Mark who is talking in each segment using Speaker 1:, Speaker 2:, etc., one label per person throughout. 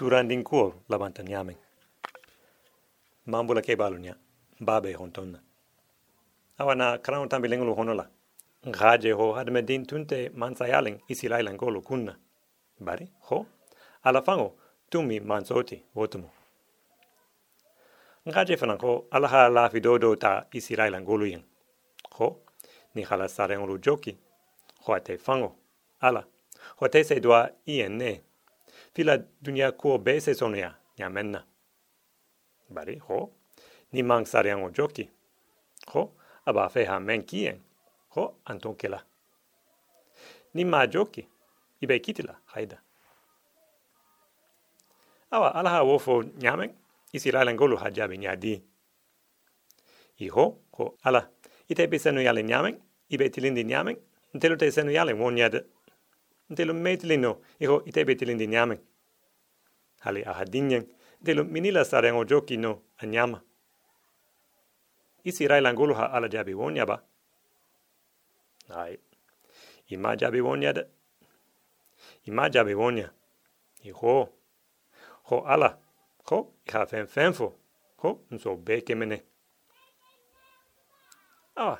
Speaker 1: turandin kuo labanta nyamen mambula ke balunya babe hontonna awana crown tambi lengulu honola. Ngaje ho hadme din tunte mansayalen isilailan golu kunna. Bari ho ala fango tumi mansoti wotumo ngaje fana ko ala ha la fidodo ta isilailan golu yin ho ni hala saren ulu joki. Ho ate fango ala. Ho te se doa ien ne fila dunia kuo bese sonia nyamenna bari ho. Ni mang saren ulu joki. Ho aba fe ha men kien. Ho anton kela. Ni ma joki. Ibe kitila haida. Awa ala ha wofo nyamen isi la golu ha jabi nyadi i ho ala. Ite be senu yale nyamen ibe tilindi nyamen ntelo te senu yale won nyade ntelo metlino i ho ite be tilindi nyamen hali a hadinyen ntelo minila sare ngo joki no anyama isi rai langulu ha ala jabi won yaba ai ima jabi won yade ima jabi won ya i ho ala ho ha fen fenfo ho nso beke mene. Ah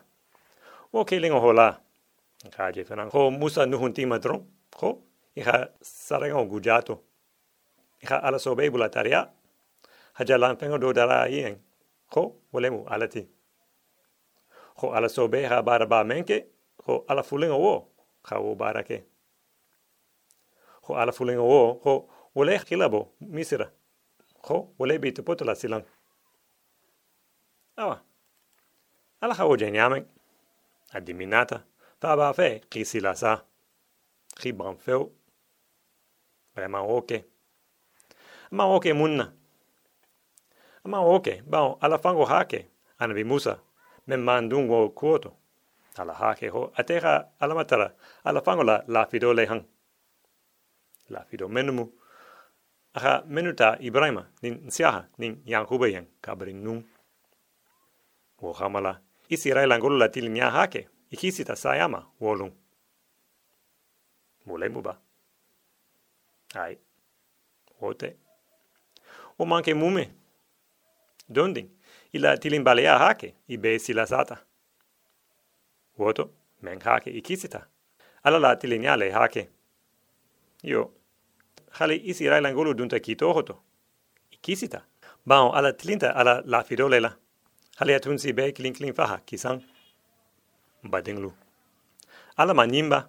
Speaker 1: wo ke lingo hola. Ka je fena ho musa nu hunti madro ho i ha sarengo gujato ha ala so bebula taria. Ha jalan fengo do dara yen ho wolemu alati ho ala so be ha bara ba menke. Ho ala fulingo wo ha wo barake ho ala fulingo wo ho wole khilabo misira. Ho wole bi to potla silang. Awa. Ala ha woje nyame adiminata fa ba fe kisila sa. Khibran feu vraiment oke ma oke munna ma oke ba ala fango hake ana bi musa. Men mandungo kuoto. Ala hake ho ateha ala matara ala fango la la fidole hang la fido menumu. Aha menuta ibrahima nin siaha nin yankuba yang kabrin nun wo hamala isi langolo la til nya hake ikisita sayama wolun mule muba ai wote o manke mume dondin ila tilin balea hake ibe sila sata woto men hake ikisita ala la tilin yale hake yo hali isi rai langolo dunta kito hoto. Ikisita. Bao ala tlinta ala la fidole la. Hali atunsi be klin klin faha kisang. Badinglu. Ala manimba.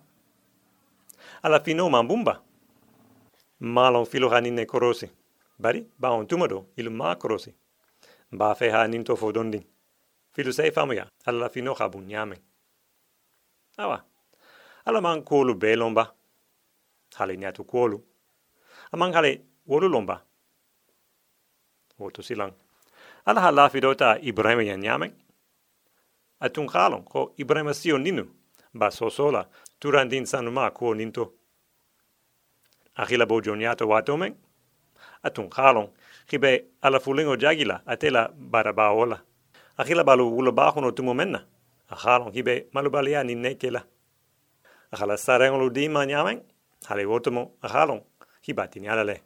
Speaker 1: Ala fino mambumba. Malon filo hanine korosi. Bari, bao tumado ilu ma korosi. Ba fe ha ninto fodondin. Filu sei famuya ya la fino habun nyame. Awa. Ala man kolu belomba. Hali nyatu kolu amang hale wolu lomba wotu silang ala hala fidota ibrahim ya yamen atun khalon ko ibrahim sio ninu ba so sola turandin sanuma ko ninto akhila bo joniato atun halon hibe ala fulengo jagila atela barabaola. Ahila balu ulo bahono tu momenna ahalon hibe malubalia ni nekela. Ahala sarengolu di manyamen hale wotomo ahalon hibatini alale.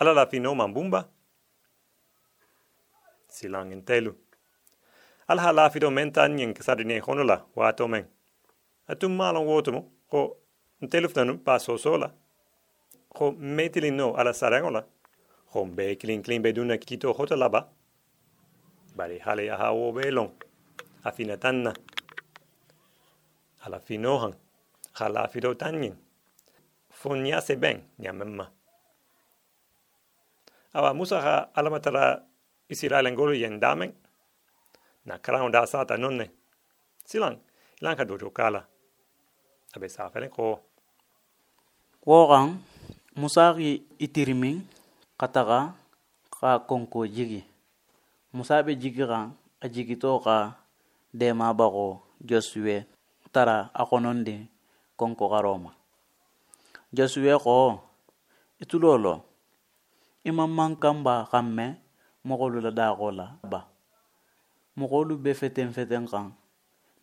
Speaker 1: Ala la fino mambumba. Silang entelu. Alha la fido mentanyen kesadine honola watomen atum malon wotomo ho ntelufnanu paso sola. Ko metilin no ala sarangola. Ko be klin klin beduna kito hota laba. Bari hale aha wo belon. Afina tanna. Ala finohan. Hala fido tanyen fonya se ben nyamemma awa musa ha alamatara isirailen ngolu yen damen na crown da sata musaaki itirimin ka
Speaker 2: taga ka konko jigi. Musa be jigi kan a jigito ka demabago josuwe tara a konondi konko garoma josuwe ko itulolo i imamman kanba kanme mogolu la dago la ba. Mogolu be feten feten kan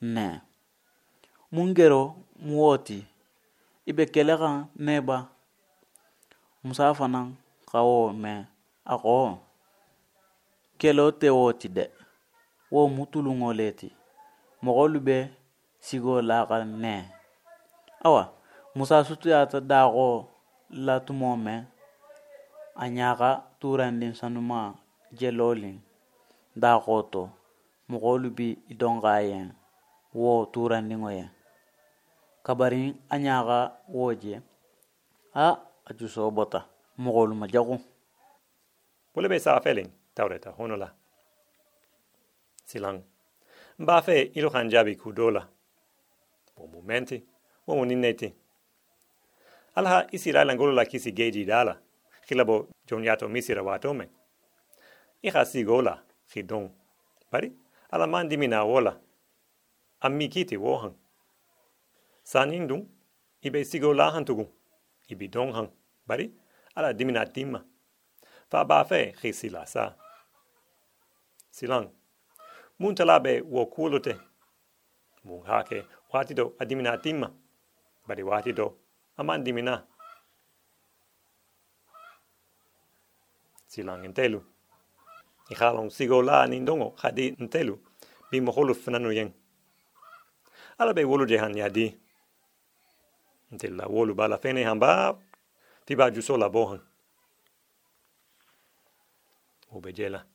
Speaker 2: ne mun gero muwoti i be kele kan ne musa fana ka wo mɛ a kɔ kelo te wo ti dɛ wo mutuluŋo le ti. Mɔgɔlu be sigo ka nɛ awa musa sutuyata dago la tumo mɛ a ɲaga turandin sanuma jelolin dago to mɔgɔlu bi idonga yen wo turandinŋo yɛn kabarin a ɲaga wo je a a juso bota mɔgɔlu ma jagu
Speaker 1: wole be sa felin tawreta hono la. Silang. Mba fe ilo kan jabi ku dola. Mo momenti mo mo nineti alha isi la langolo la kisi geji dala. Kilabo jonyato misira wato me. Iha si gola khidon bari ala mandi mina wola ammi kiti wohan sanin dun ibe sigo la han ibi don han bari? Ala dimina timma. Fa ba fe khisila sa? Silang muntalabe wo kulute mun hake watido adimina timma. Bari watido aman dimina silang entelu ihalon sigola nindongo khadi entelu bimo holuf nanu yen. Ala be wolu jehan yadi ntilla wolu bala fene hamba Tiba juso labohan. Ubejela.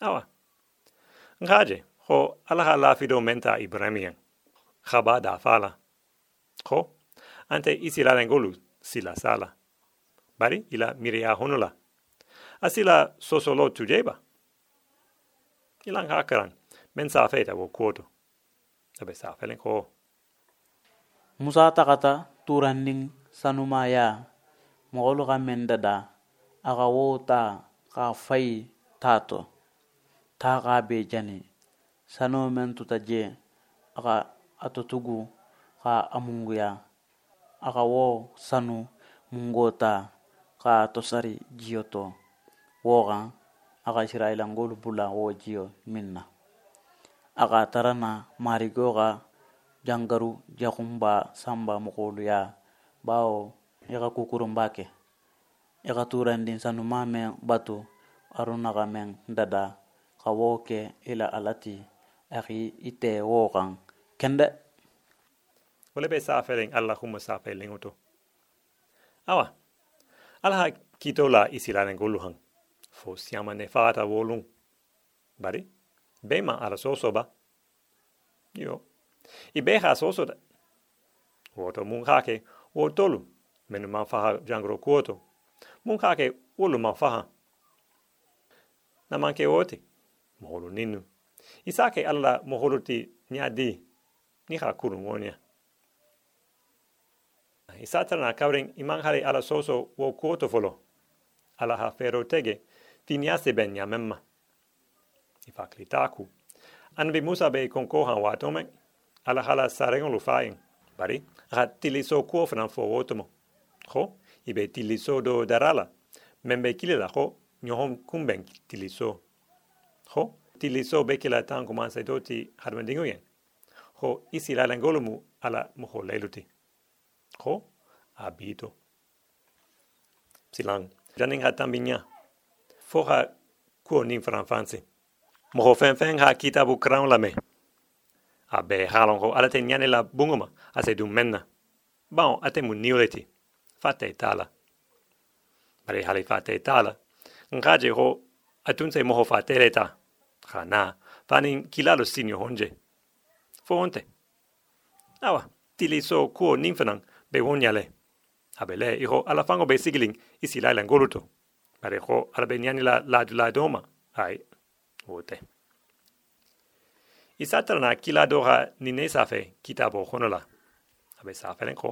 Speaker 1: Awa. Ngaje, ho alaha lafido menta ibramian. Khaba da fala. Ho, ante isi la lengolu, sila sala. Bari, ila miria honula. Asila sosolo tujeba. Ilan akaran. men safeta wo kuoto. Abe safelen ho.
Speaker 2: Musa takata turanning sanuma ya mɔgɔlu ka men dada a ka wo ta ka fai tato ta ka be jani sanu men tuta je a ka atotugu ka amunguya a ka wo sanu mungo ta ka tosari jiyoto wo kan a ka sirailangolu bula wo jiyo minna. A ka tara na marigo ka jangaru jakunba samba mɔgɔlu ya bao ega kukurun bake ixa turandin sanuman men batu arunaxa men dada xa ke ila alati axi ite wo kende.
Speaker 1: Wole be safeleng allahumma safeleng utu. Awa alha kitola isilanen gulluhan fo siama ne fata bari bema ala sosoba yo ibeha sosoda woto mun hake wo tolu menu man faha jangro kuoto mun hake wolu man faha. Na man ke wote moholu ninu. I sake alla moholu ti nyadi ni ha kurun wonia i satana na kawren i man hare ala soso wo kuoto folo. Ala ha fero tege ti niase ben ya memma. I fakli taku anbi musa be konkohan watome ala hala sarengo lu fain bari ha tiliso kuo fran fo wotomo. Ho i be tiliso do darala. Membe kile la ho nyohom kumben tiliso ho tiliso be kila tan komanse doti hadmandingo yen. Ho isi la langolumu ala moho leiluti. Ho habito silang janing hatan binya fo ha kuo nin fran fansi. Moho fen fen ha kitabu kraun la me a be halongo ala te nyane la bungoma a se dum menna bon ate mun nioleti fate tala. Mare hale fate tala. Ngaje ho atun se moho fate leta Hana, fanin kilalo sinyo honje fonte. Awa tili so kuo ninfanan be wonyale abele iho ala fango be sigiling isi la langoluto Mare ho ala be nyane la la doma. Ai wote isatarana kila doxa nine safe kitabo xono la abe safenen ko.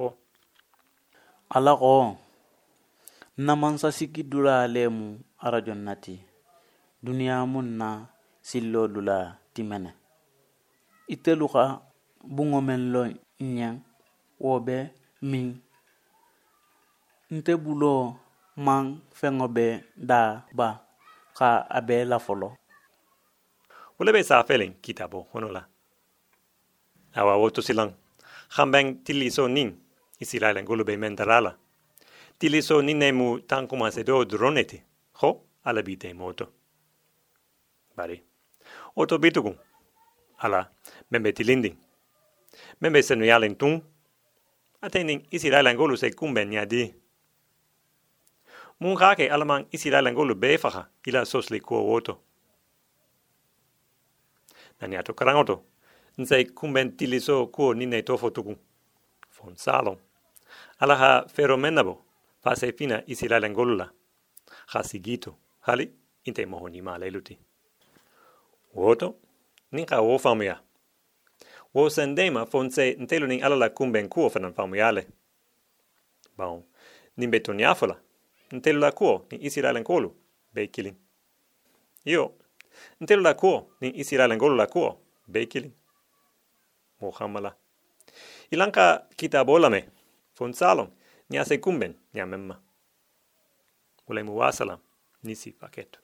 Speaker 2: Ala xo namansa sigi duralemu arajon nati duniyamun na sillo dula timene. Itelu xa bungomen lo ɲen wo be min nte bulo man fɛŋo bɛ da ba ka
Speaker 1: a bɛɛ la fɔlɔ ولبي سافلين كتابو هنولا أو أوتو سيلان خامبين تليسو نين إسيلالا غلوبي مندرالا تليسو نين نيمو تانكو ماسدو درونتي خو على بيتي موتو باري أوتو بيتوكو على ممبي تليندين ممبي سنويالين تون أتينين إسيلالا غلو سيكومبين يادي mun raake alaman isila langolu befaha ila sosli kuo woto nani ato karangoto Nsai kumben tiliso kuo nina tofo tuku. Fon salo. Ala ha fero menabo. fa se fina isi la lengolula ha sigito hali inte moho ni maa leiluti. woto. Nin ka wo famuya. Wo sendema fon se ntelo nin ala la kumben kuo fanan famuyale bon nin afola. ntelo la kuo ni isi la lengolu be yo ntelo la kuo ni isira ngolo la kuo bekili. Mohamala ilanka kitabolame fonsalom ni asekumben ni amemma ulaimu wasalam nisi paketo